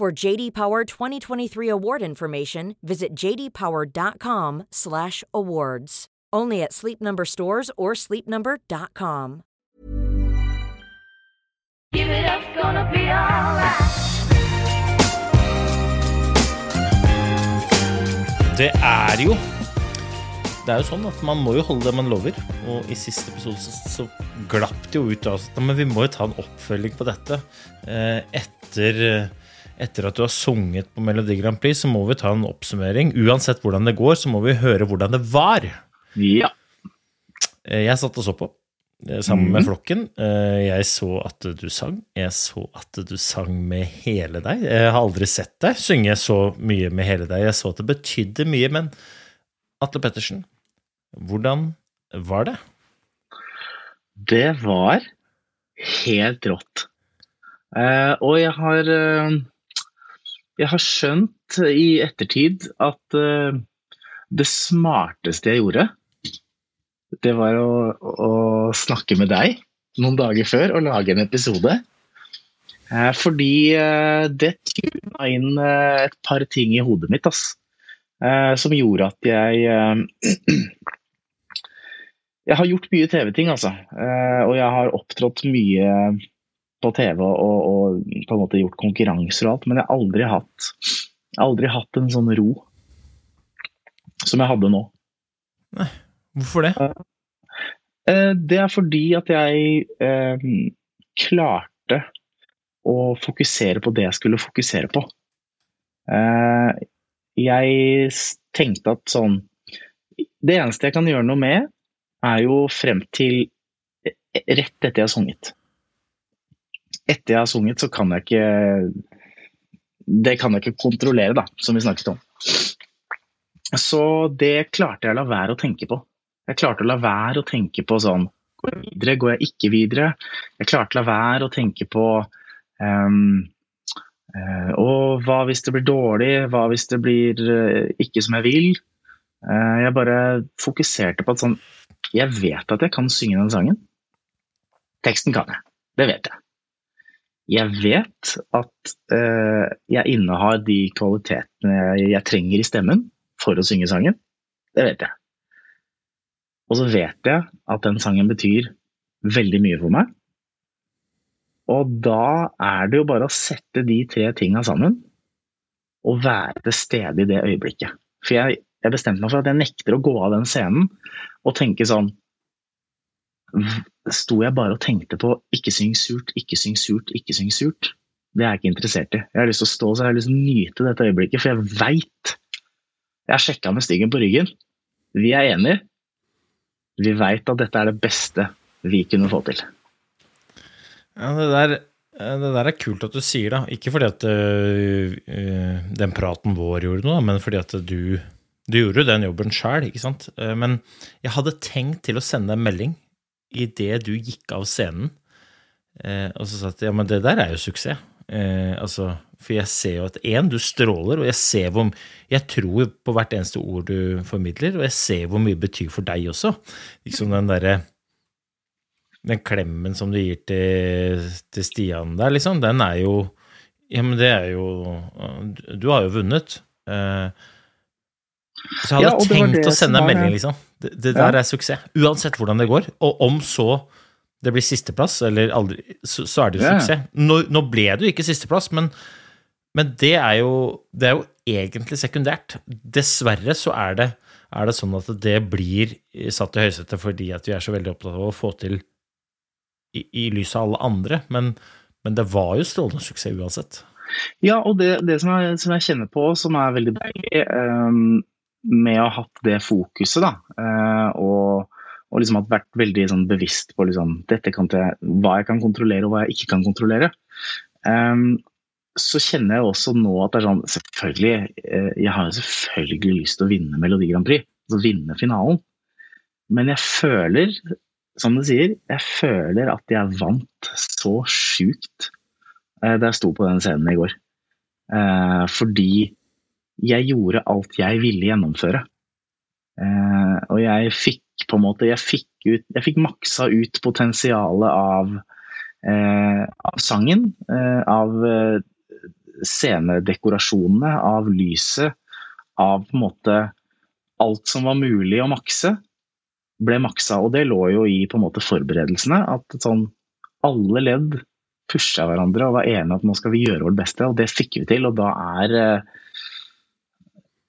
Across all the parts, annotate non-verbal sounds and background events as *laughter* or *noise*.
For JD Power 2023 award information, visit jdpower.com/awards. Only at Sleep Number stores or sleepnumber.com. Give it up, gonna be alright. Det er jo Det er jo sånn at man må jo holde det man lover. Og i siste episode så, så glapp det jo ut av oss at men vi må jo ta en oppfølging på dette. Eh, etter, etter at du har sunget på Melodi Grand Prix, så må vi ta en oppsummering. Uansett hvordan det går, så må vi høre hvordan det var. Ja. Eh, Jeg satt og så på sammen sammen med flokken. Eh, Jeg så at du sang. Jeg så at du sang med hele deg. Jeg har aldri sett deg synge så mye med hele deg. Jeg så at det betydde mye, men Atle Pettersen, hvordan var det? Det var helt rått. Eh, og jeg har eh, Jeg har skjønt i ettertid at uh, det smarteste jeg gjorde, det var å, å snakke med deg noen dager før og lage en episode. Uh, fordi uh, det tuna inn et par ting i hodet mitt, ass. Som gjorde at jeg *clears throat* Jeg har gjort mye TV-ting, altså. Og jeg har opptrådt mye på TV og, og på en måte gjort konkurranser og alt, men jeg har aldri hatt, aldri hatt en sånn ro som jeg hadde nå. Hvorfor det? Eh, Det er fordi at jeg eh, klarte å fokusere på det jeg skulle fokusere på. Eh, jeg tenkte at sånn Det eneste jeg kan gjøre noe med, er jo frem til eh, rett etter jeg har sunget. Etter jeg har sunget, så kan jeg ikke Det kan jeg ikke kontrollere, da, som vi snakket om. Så det klarte jeg å la være å tenke på. Jeg klarte å la være å tenke på sånn Går jeg videre, går jeg ikke videre? Jeg klarte å la være å tenke på um, uh, Og hva hvis det blir dårlig? Hva hvis det blir uh, ikke som jeg vil? Uh, jeg bare fokuserte på at sånn Jeg vet at jeg kan synge den sangen. Teksten kan jeg. Det vet jeg. Jeg vet at uh, jeg innehar de kvalitetene jeg, trenger i stemmen for å synge sangen. Det vet jeg. Og så vet jeg at den sangen betyr veldig mye for meg. Og da er det jo bare å sette de tre tinga sammen og være til stede i det øyeblikket. For jeg, jeg bestemte meg for at jeg nekter å gå av den scenen og tenke sånn Sto jeg bare og tenkte på 'ikke syng surt, ikke syng surt, ikke syng surt'? Det er jeg ikke interessert i. Jeg har lyst til å stå så jeg har lyst til å nyte dette øyeblikket, for jeg veit Jeg har sjekka med Stigen på ryggen. Vi er enige. Vi veit at dette er det beste vi kunne få til. Ja, det der, det der er kult at du sier, det. Ikke fordi at øh, den praten vår gjorde noe, men fordi at du, du gjorde jo den jobben sjøl, ikke sant. Eh, Men jeg hadde tenkt til å sende en melding idet du gikk av scenen, eh, og så sa at ja, men det der er jo suksess. Eh, altså, for jeg ser jo at én, du stråler, og jeg ser hvor Jeg tror på hvert eneste ord du formidler, og jeg ser hvor mye det betyr for deg også. Liksom den derre den klemmen som du gir til, til Stian der, liksom, den er jo Ja, men det er jo Du, har jo vunnet. Eh, så jeg hadde ja, tenkt å sende deg en melding, liksom. Det, det Ja. der er suksess. Uansett hvordan det går. Og om så det blir sisteplass, eller aldri, så, så er det jo Ja. suksess. Nå, nå ble det jo ikke sisteplass, men, men det, er jo, det er jo egentlig sekundært. Dessverre så er det, er det sånn at det blir satt i høysetet fordi at vi er så veldig opptatt av å få til i, i lys av alle andre, men, men det var jo strålende suksess uansett. Ja, og det, det som, jeg, som jeg kjenner på, som er veldig deilig ehm, med å ha hatt det fokuset, da, eh, og, og liksom vært veldig sånn, bevisst på liksom, til, hva jeg kan kontrollere og hva jeg ikke kan kontrollere, um, så kjenner jeg også nå at det er sånn Selvfølgelig, eh, jeg har selvfølgelig lyst til å vinne Melodi Grand Prix. Altså vinne finalen. Men jeg føler, som du sier, jeg føler at jeg vant så sjukt eh, da jeg sto på den scenen i går. Fordi jeg gjorde alt jeg ville gjennomføre. Eh, og jeg fikk på en måte Jeg fikk, ut, jeg fikk maksa ut potensialet av, eh, av sangen. Eh, av eh, scenedekorasjonene, av lyset. Av på en måte alt som var mulig å makse, ble maksa. Og det lå jo i på en måte forberedelsene. At sånn alle ledd pusha hverandre og var enige at nå skal vi gjøre vårt beste, og det fikk vi til. Og da er eh,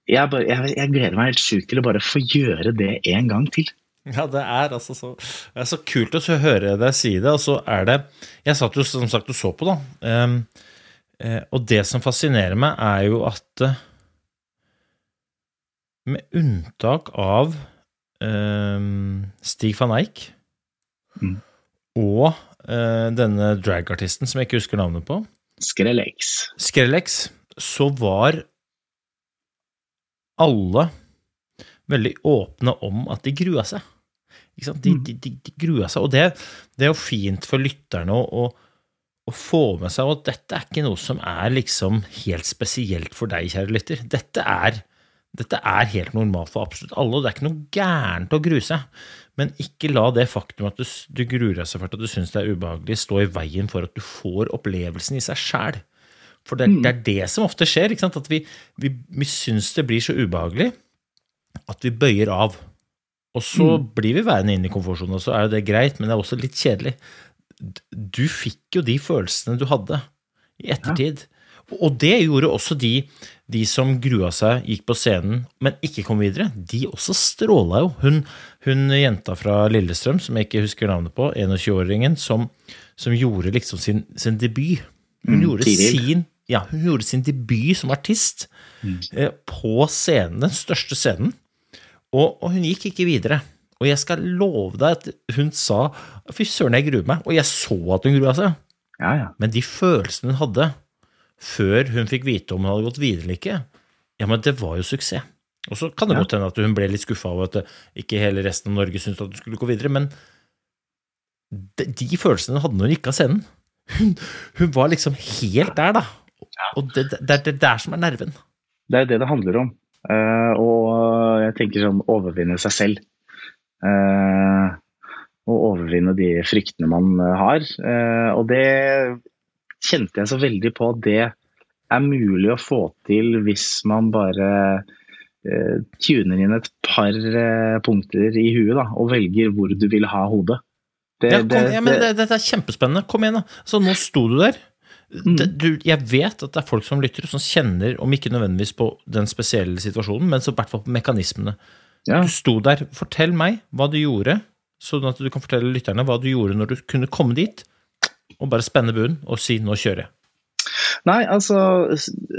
jeg, bare, jeg, jeg gleder meg helt sjukt til å bare få gjøre det en gang til. Ja, det er altså så, det er så kult å høre deg si det. Og så er det Jeg satt jo som sagt og så på, da. Um, eh, og det som fascinerer meg, er jo at uh, med unntak av um, Stig van Eijk Mm. og uh, denne dragartisten som jeg ikke husker navnet på, Skrellex. Skrellex, så var alle veldig åpne om at de grua seg. Sant? De, de, de, de grua seg. Og det, det er jo fint for lytterne å, å, å få med seg at dette er ikke noe som er liksom helt spesielt for deg, kjære lytter. Dette er, dette er helt normalt for absolutt alle, og det er ikke noe gærent å grue seg. Men ikke la det faktum at du, du gruer deg så fælt at du syns det er ubehagelig, stå i veien for at du får opplevelsen i seg sjæl. For det, det, er det som ofte skjer. At vi, vi, vi syns det blir så ubehagelig at vi bøyer av. Og så blir vi værende inn i komfortsonen, og så er jo det greit, men det er også litt kjedelig. Du fikk jo de følelsene du hadde i ettertid. Og det gjorde også de, de som grua seg, gikk på scenen, men ikke kom videre. De også stråla jo. Hun, hun jenta fra Lillestrøm, som jeg ikke husker navnet på, 21-åringen, som, som gjorde liksom sin, sin debut. Hun, Mm, gjorde Tiril. sin, ja, hun gjorde sin debut som artist eh, på scenen, den største scenen. Og, og hun gikk ikke videre. Og jeg skal love deg at hun sa Fy søren, jeg gruer meg. Og jeg så at hun grua seg. Ja, ja. Men de følelsene hun hadde før hun fikk vite om hun hadde gått videre eller ikke, ja, men det var jo suksess. Og så kan det godt hende at hun ble litt skuffa over at ikke hele resten av Norge syntes at hun skulle gå videre, men de, de følelsene hadde når hun gikk av scenen. Hun, hun var liksom helt der, da. Og det, det, det er det der som er nerven. Det er jo det det handler om. Uh, og jeg tenker sånn overvinne seg selv. Uh, og overvinne de fryktene man eh, har. Uh, og det kjente jeg så veldig på at det er mulig å få til hvis man bare eh, tuner inn et par punkter i huet da, og velger hvor du vil ha hodet. Det, Ja, kom, det- ja, men det- det, Dette er kjempespennende. Kom igjen, da. Så nå sto du der. Mm. Det, du, jeg vet at det er folk som lytter, som kjenner, om ikke nødvendigvis på den spesielle situasjonen, men så i hvert fall på mekanismene. ja. Du sto der. Fortell meg hva du gjorde, sånn at du kan fortelle lytterne hva du gjorde når du kunne komme dit, og bare spenne bunnen og si 'nå kjører jeg'. Nei, altså,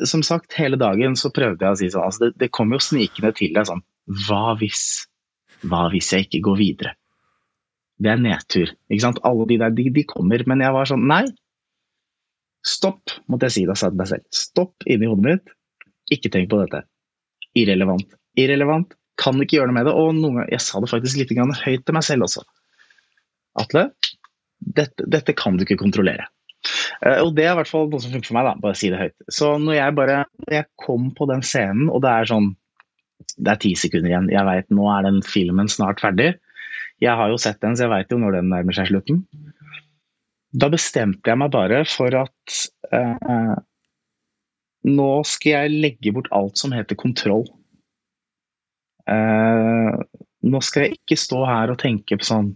som sagt, hele dagen så prøvde jeg å si sånn, altså det, det kom jo snikende til deg sånn, hva hvis, hva hvis jeg ikke går videre? Det er nedtur, ikke sant? Alle de der, de, de kommer, men jeg var sånn, nei, stopp, måtte jeg si da, sa til meg selv. Stopp inni hodet mitt, ikke tenk på dette. Irrelevant. Irrelevant, kan ikke gjøre noe med det, og noen ganger, jeg sa det faktisk litt høyt til meg selv også. Atle, dette, dette kan du ikke kontrollere. Eh, Og det er i hvert fall noe som funker for meg, da, bare si det høyt. Så når jeg bare når jeg kom på den scenen, og det er sånn Det er ti sekunder igjen. Jeg vet, Nå er den filmen snart ferdig. Jeg har jo sett den, så jeg veit jo når den nærmer seg slutten. Da bestemte jeg meg bare for at eh, nå skal jeg legge bort alt som heter kontroll. Eh, nå skal jeg ikke stå her og tenke på sånn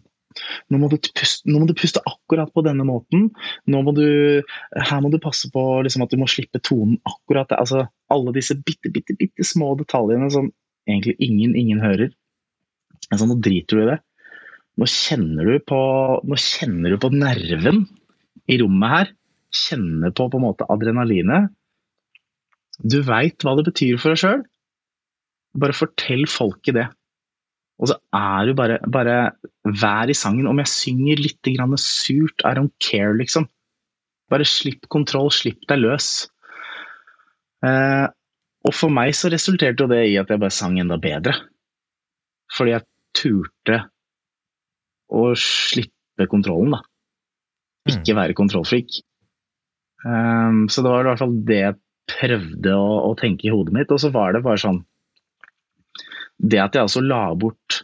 nå må, puste, nå må du puste akkurat på denne måten. Må du, her må du passe på liksom, at du må slippe tonen akkurat. Altså, alle disse bitte, bitte, bitte små detaljene som egentlig ingen, ingen hører. Altså, nå driter du i det. Nå kjenner du på, kjenner du på nerven i rommet her. Kjenner på på en måte adrenalinet. Du veit hva det betyr for deg sjøl. Bare fortell folket det. Og så er du bare, bare Vær i sangen. Om jeg synger litt surt, I don't care, liksom. Bare slipp kontroll, slipp deg løs. Eh, og for meg så resulterte jo det i at jeg bare sang enda bedre. Fordi jeg turte å slippe kontrollen, da. Ikke være kontrollfrik. Um, så det var i hvert fall det jeg prøvde å, å tenke i hodet mitt. Og så var det bare sånn Det at jeg altså la bort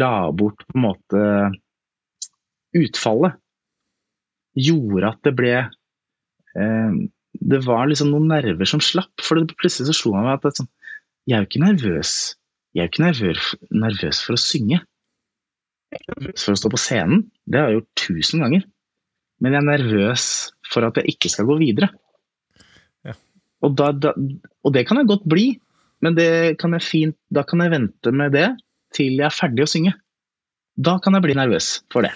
La bort på en måte utfallet, gjorde at det ble um, Det var liksom noen nerver som slapp. For det, plutselig så slo meg at det, sånn, jeg er jo ikke nervøs Jeg er jo ikke nervøs, nervøs for å synge. Jeg er nervøs for å stå på scenen. Det har jeg gjort tusen ganger. Men jeg er nervøs for at jeg ikke skal gå videre. Ja. Og, da, da, og det kan jeg godt bli, men det kan jeg fint, da kan jeg vente med det til jeg er ferdig å synge. Da kan jeg bli nervøs for det.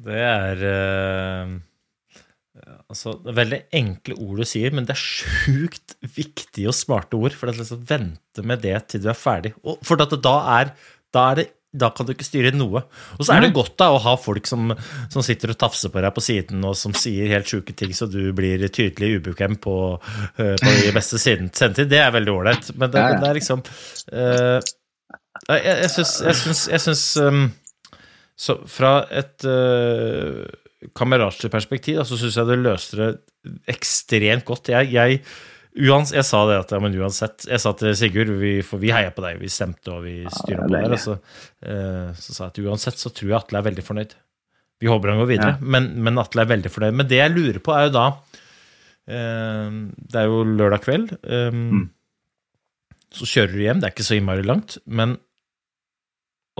Det er uh... altså, det er veldig enkle ord du sier, men det er sjukt viktige og smarte ord. For å liksom vente med det til du er ferdig. Og for at da, er, da, er det, da kan du ikke styre noe. Og så er det godt da å ha folk som, som sitter og tafser på deg på siden, og som sier helt sjuke ting, så du blir tydelig ubekvem på, eh, på de beste siden- Det er veldig ålreit. Men det, det er liksom uh, Jeg, jeg syns, jeg syns, jeg syns um, så fra et uh, kameratslig perspektiv så syns jeg det løste det ekstremt godt. Jeg, jeg, uans, jeg sa det at ja, men uansett Jeg sa til Sigurd, vi, for vi heier på deg, vi stemte og vi styrer på det så, eh, så sa jeg at uansett så tror jeg Atle er veldig fornøyd. Vi håper han går videre, Ja. men, men Atle er veldig fornøyd. Men det jeg lurer på, er jo da eh, Det er jo lørdag kveld. um, Mm. Så kjører du hjem, det er ikke så innmari langt, men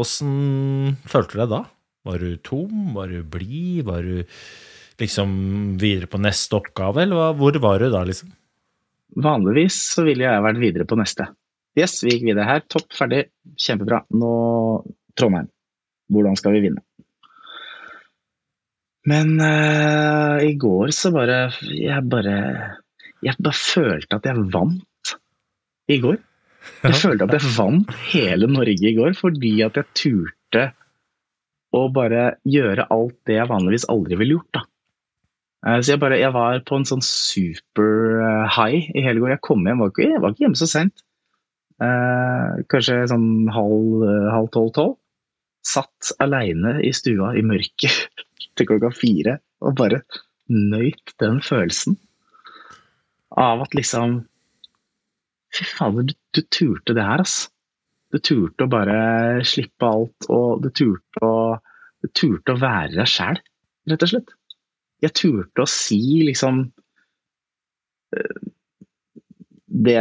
åssen følte du deg da? Var du tom? Var du blid? Var du liksom videre på neste oppgave, eller hvor var du da, liksom? Vanligvis så ville jeg vært videre på neste. Yes, vi gikk videre her. Topp, ferdig. Kjempebra. Nå Trondheim. Hvordan skal vi vinne? Men uh, i går så bare Jeg bare Jeg bare følte at jeg vant i går. Jeg følte at jeg vant hele Norge i går fordi at jeg turte å bare gjøre alt det jeg vanligvis aldri ville gjort. da. Eh, Så jeg, bare, jeg var på en sånn super eh, high i hele går. Jeg kom hjem, var ikke, jeg var ikke hjemme så sent. Eh, kanskje sånn halv, eh, halv tolv-tolv. Satt aleine i stua i mørket *laughs* til klokka fire og bare nøyt den følelsen av at liksom Fy fader, du, du turte det her, ass. Du turte å bare slippe alt, og du turte å, du turte å være deg sjæl, rett og slett jeg turte å si liksom eh, det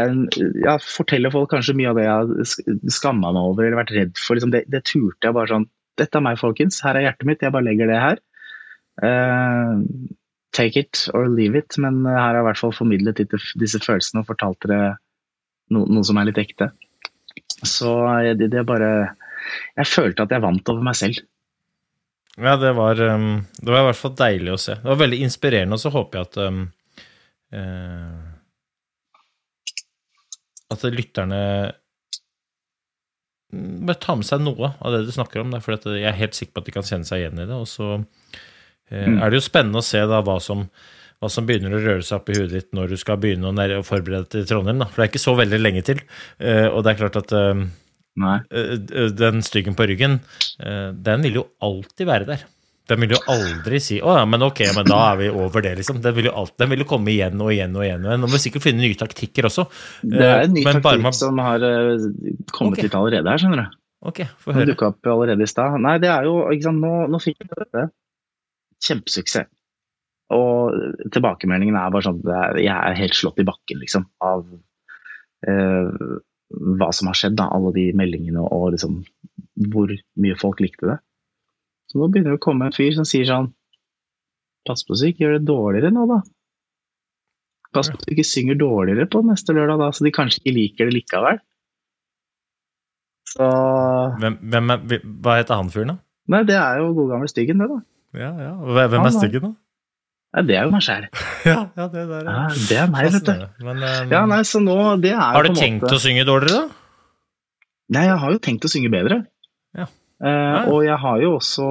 ja, Fortelle folk kanskje mye av det jeg har skamma meg over eller vært redd for. Liksom det, det turte jeg bare sånn Dette er meg, folkens. Her er hjertet mitt. Jeg bare legger det her. Uh, take it or leave it. Men her har jeg i hvert fall formidlet disse, følelsene og fortalt dere no, noe som er litt ekte. Så eh, det, det bare Jeg følte at jeg vant over meg selv. Ja, det var, um, det var i hvert fall deilig å se. Det var veldig inspirerende, og så håper jeg at um, uh, At lytterne bør bare tar med seg noe av det du snakker om. For jeg er helt sikker på at de kan kjenne seg igjen i det. Og så eh, Mm. er det jo spennende å se da hva som, hva som begynner å røre seg opp i hodet ditt når du skal begynne å, forberede deg til Trondheim. Da. For det er ikke så veldig lenge til. Eh, og det er klart at Nei. eh, den styggen på ryggen, eh, den vil jo alltid være der. Den vil jo aldri si 'Å ja, men ok, men da er vi over det', liksom. Den vil jo, alltid, den vil jo komme igjen og igjen og igjen. og igjen. Må sikkert finne nye taktikker også. Det er en ny Eh, men taktikk man- som har eh, kommet okay. litt allerede her, skjønner du. Ok, få Den høre. dukka opp allerede i stad. Nei, det er jo ikke sant, Nå, nå fikk jeg dette. Kjempesuksess. Og tilbakemeldingen er bare sånn at jeg er helt slått i bakken, liksom, av eh, hva som har skjedd. da, Alle de meldingene og liksom hvor mye folk likte det. Så nå begynner det å komme en fyr som sier sånn Pass på så du ikke gjør det dårligere nå, da. Pass på at du ikke synger dårligere på neste lørdag, da, så de kanskje ikke liker det likevel. Så Hvem, hvem er, hva heter han fyren, da? Nei, det er jo god gamle Styggen, det, da. Ja, ja. Hvem hvem er styggen, da? Nei, det er jo meg sjæl. *laughs* Ja, ja, det der Ja, det er meg, vet du. Men, um, Ja, nei, så nå det er har du en tenkt måte... å synge dårligere, da? Nei, jeg har jo tenkt å synge bedre. Ja. Eh. Og jeg har jo også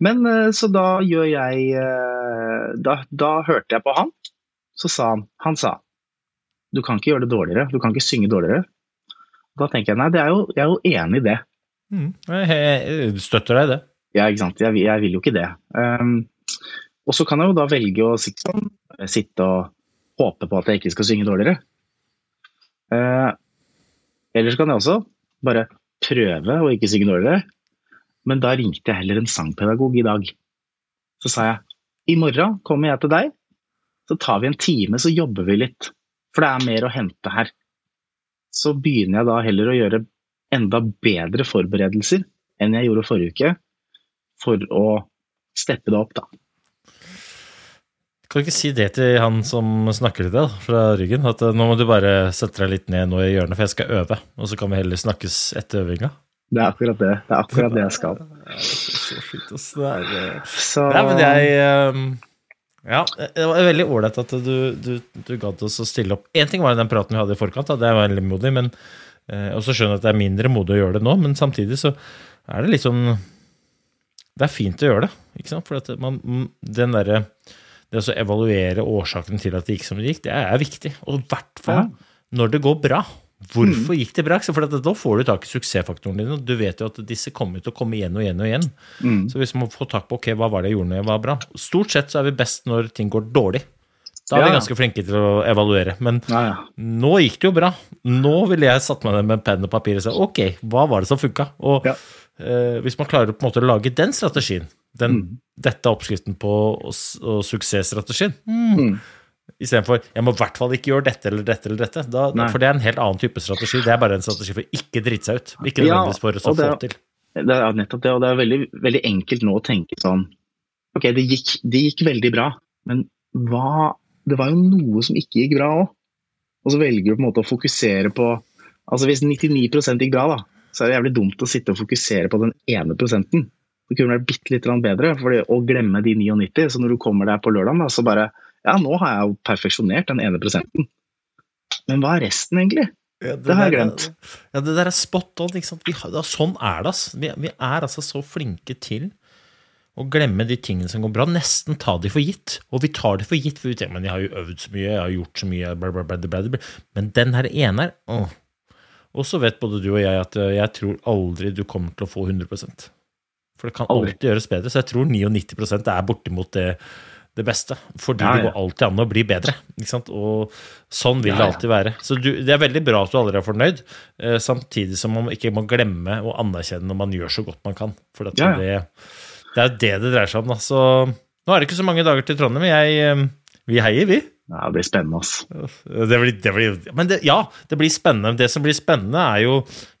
Men eh, så da gjør jeg eh, da, da hørte jeg på han. Så sa han Han sa Du kan ikke gjøre det dårligere. Du kan ikke synge dårligere. Da tenker jeg nei, det er jo, jeg er jo enig i det. Mm. Jeg støtter deg i det. Ja, ikke sant. Jeg, jeg vil jo ikke det. Um, og så kan jeg jo da velge å sitte, sånn, sitte og håpe på at jeg ikke skal synge dårligere. Eh, eller så kan jeg også bare prøve å ikke synge dårligere. Men da ringte jeg heller en sangpedagog i dag. Så sa jeg i morgen kommer jeg til deg, så tar vi en time, så jobber vi litt. For det er mer å hente her. Så begynner jeg da heller å gjøre enda bedre forberedelser enn jeg gjorde forrige uke, for å steppe det opp, da. Kan du ikke si det til han som snakker til deg da, fra ryggen? At eh, nå må du bare sette deg litt ned nå i hjørnet, for jeg skal øve. Og så kan vi heller snakkes etter øvinga. Det er akkurat det. Det er akkurat det jeg skal. *laughs* Ja, så, fint, ass. Det er, eh, Så Nei, men jeg ehm, Ja, det var veldig ålreit at du, du, du gadd oss å stille opp. Én ting var den praten vi hadde i forkant, da, det var veldig modig, men eh, Og så skjønner jeg at det er mindre modig å gjøre det nå, men samtidig så er det litt sånn Det er fint å gjøre det, ikke sant? For at man, den derre Det å evaluere årsaken til at det gikk som det gikk, det er viktig. Og i hvert fall når det går bra. Hvorfor gikk det bra? For da får du tak i suksessfaktorene dine. og Du vet jo at disse kommer til å komme igjen og igjen og igjen. Mm. Så hvis man får tak på ok, hva var det jeg gjorde når jeg var bra Stort sett så er vi best når ting går dårlig. Da er Ja, vi ganske flinke til å evaluere. Men Ja, ja. nå gikk det jo bra. Nå ville jeg satt meg ned med penn og papir og sagt ok, hva var det som funka? Og Ja. eh, hvis man klarer på en måte å lage den strategien, den, Mm. dette er oppskriften på suksessstrategien, mm. Mm. istedenfor jeg må i hvert fall ikke gjøre dette eller dette eller dette, da, for det er en helt annen type strategi. Det er bare en strategi for å ikke drite seg ut. Ikke nødvendigvis for å få til. Det er nettopp det, og det er veldig, veldig enkelt nå å tenke sånn Ok, det gikk, det gikk veldig bra, men hva Det var jo noe som ikke gikk bra òg. Og så velger du på en måte å fokusere på Altså hvis 99% gikk bra, da, så er det jævlig dumt å sitte og fokusere på den ene prosenten. Det kunne vært bitte litt bedre fordi, å glemme de 99. Så når du kommer der på lørdag, så bare Ja, nå har jeg jo perfeksjonert den ene prosenten. Men hva er resten, egentlig? Ja, Det har jeg der- glemt. Ja, det der er spot on. ikke sant? Vi har, sånn er det. ass. Vi, vi er altså så flinke til å glemme de tingene som går bra. Nesten ta de for gitt. Og vi tar det for gitt, for vi tenker men jeg har jo øvd så mye, jeg har gjort så mye bla, bla, bla, bla, bla, bla. Men den her ene her. Og så vet både du og jeg at eh, jeg tror aldri du kommer til å få 100 For det kan Aldri. alltid gjøres bedre. Så jeg tror 99% er bortimot det, det beste. Fordi Ja, det går alltid an å bli bedre. Ikke sant? Og sånn vil Ja, det alltid være. Så du, det er veldig bra at du aldri er fornøyd, eh, samtidig som man ikke må glemme å anerkjenne når man gjør så godt man kan. For Ja, ja. Det, det er jo det det dreier seg om. Da. Så nå er det ikke så mange dager til Trondheim. Jeg, eh, vi heier, vi. Det blir spennende, ass. Det blir, det blir, men det, ja, det blir spennende. Det som blir spennende, er jo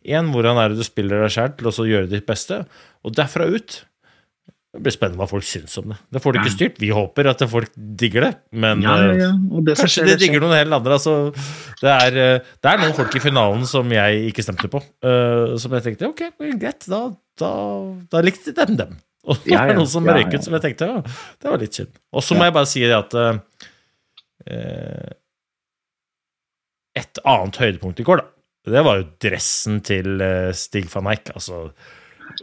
én, hvordan er det du spiller deg sjæl til å gjøre ditt beste, og derfra ut det blir spennende hva folk syns om det. Det får du ikke styrt. Vi håper at folk digger det, men Ja, ja, det Kanskje de digger noen helt andre. Altså, det, er, eh, det er noen folk i finalen som jeg ikke stemte på. uh, som jeg tenkte ok, greit, da, da, da likte dem dem. Og det Ja, er det noen som røyk ut som jeg tenkte ja, det var litt synd. Og så må jeg bare si det at eh, Et annet høydepunkt i går, da. Det var jo dressen til eh, Stig van Eyck. Altså,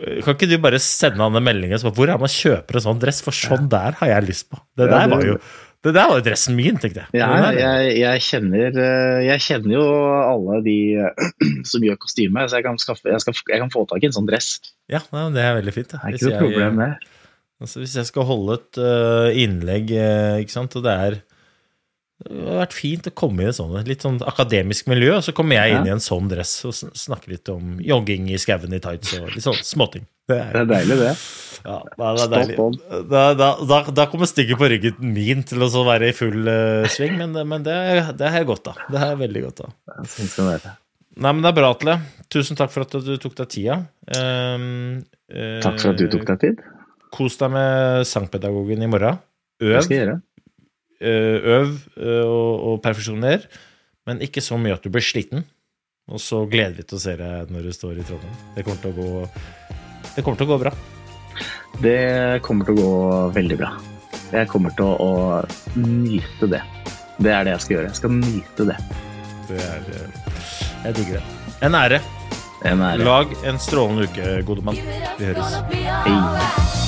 eh, kan ikke du bare sende han en melding spørre hvor er man kjøper en sånn dress? For sånn der har jeg lyst på. Det der var jo det der var jo dressen min, tenkte jeg. Ja, jeg, jeg, kjenner, eh, jeg kjenner jo alle de eh, *clears throat* som gjør kostyme, så jeg kan, skaffe, jeg, skal, jeg kan få tak i en sånn dress. Ja, det er veldig fint. Det er ikke noe problem, det. Altså, hvis jeg skal holde et innlegg, ikke sant, og det er det har vært fint å komme i et sånt, litt sånn akademisk miljø, så kommer jeg inn i en sånn dress og snakker litt om jogging i skauen i tights og litt sånn småting. Det Det er, er deilig, det. ja, det er, er deilig. Da, da, da, da kommer stygget på ryggen min til å så være i full uh, sving, men, men det, er- det har jeg godt av. Det har jeg veldig godt av. Sånn være. Nei, men det er bra, Atle. Tusen takk for at du tok deg tida. Um, Takk for at du tok deg tid. Kos deg med sangpedagogen i morgen. Det skal jeg gjøre. Eh, øv eh, og, og perfeksjoner, men ikke så mye at du blir sliten. Og så gleder vi til å se deg når du står i Trondheim. Det kommer til å gå, det kommer til å gå bra. Det kommer til å gå veldig bra. Jeg kommer til å, å nyte det. Det er det jeg skal gjøre. Jeg skal nyte det. Det er, eh, jeg digger det. En ære. En ære. Lag en strålende uke, gode mann. Vi høres. Hei.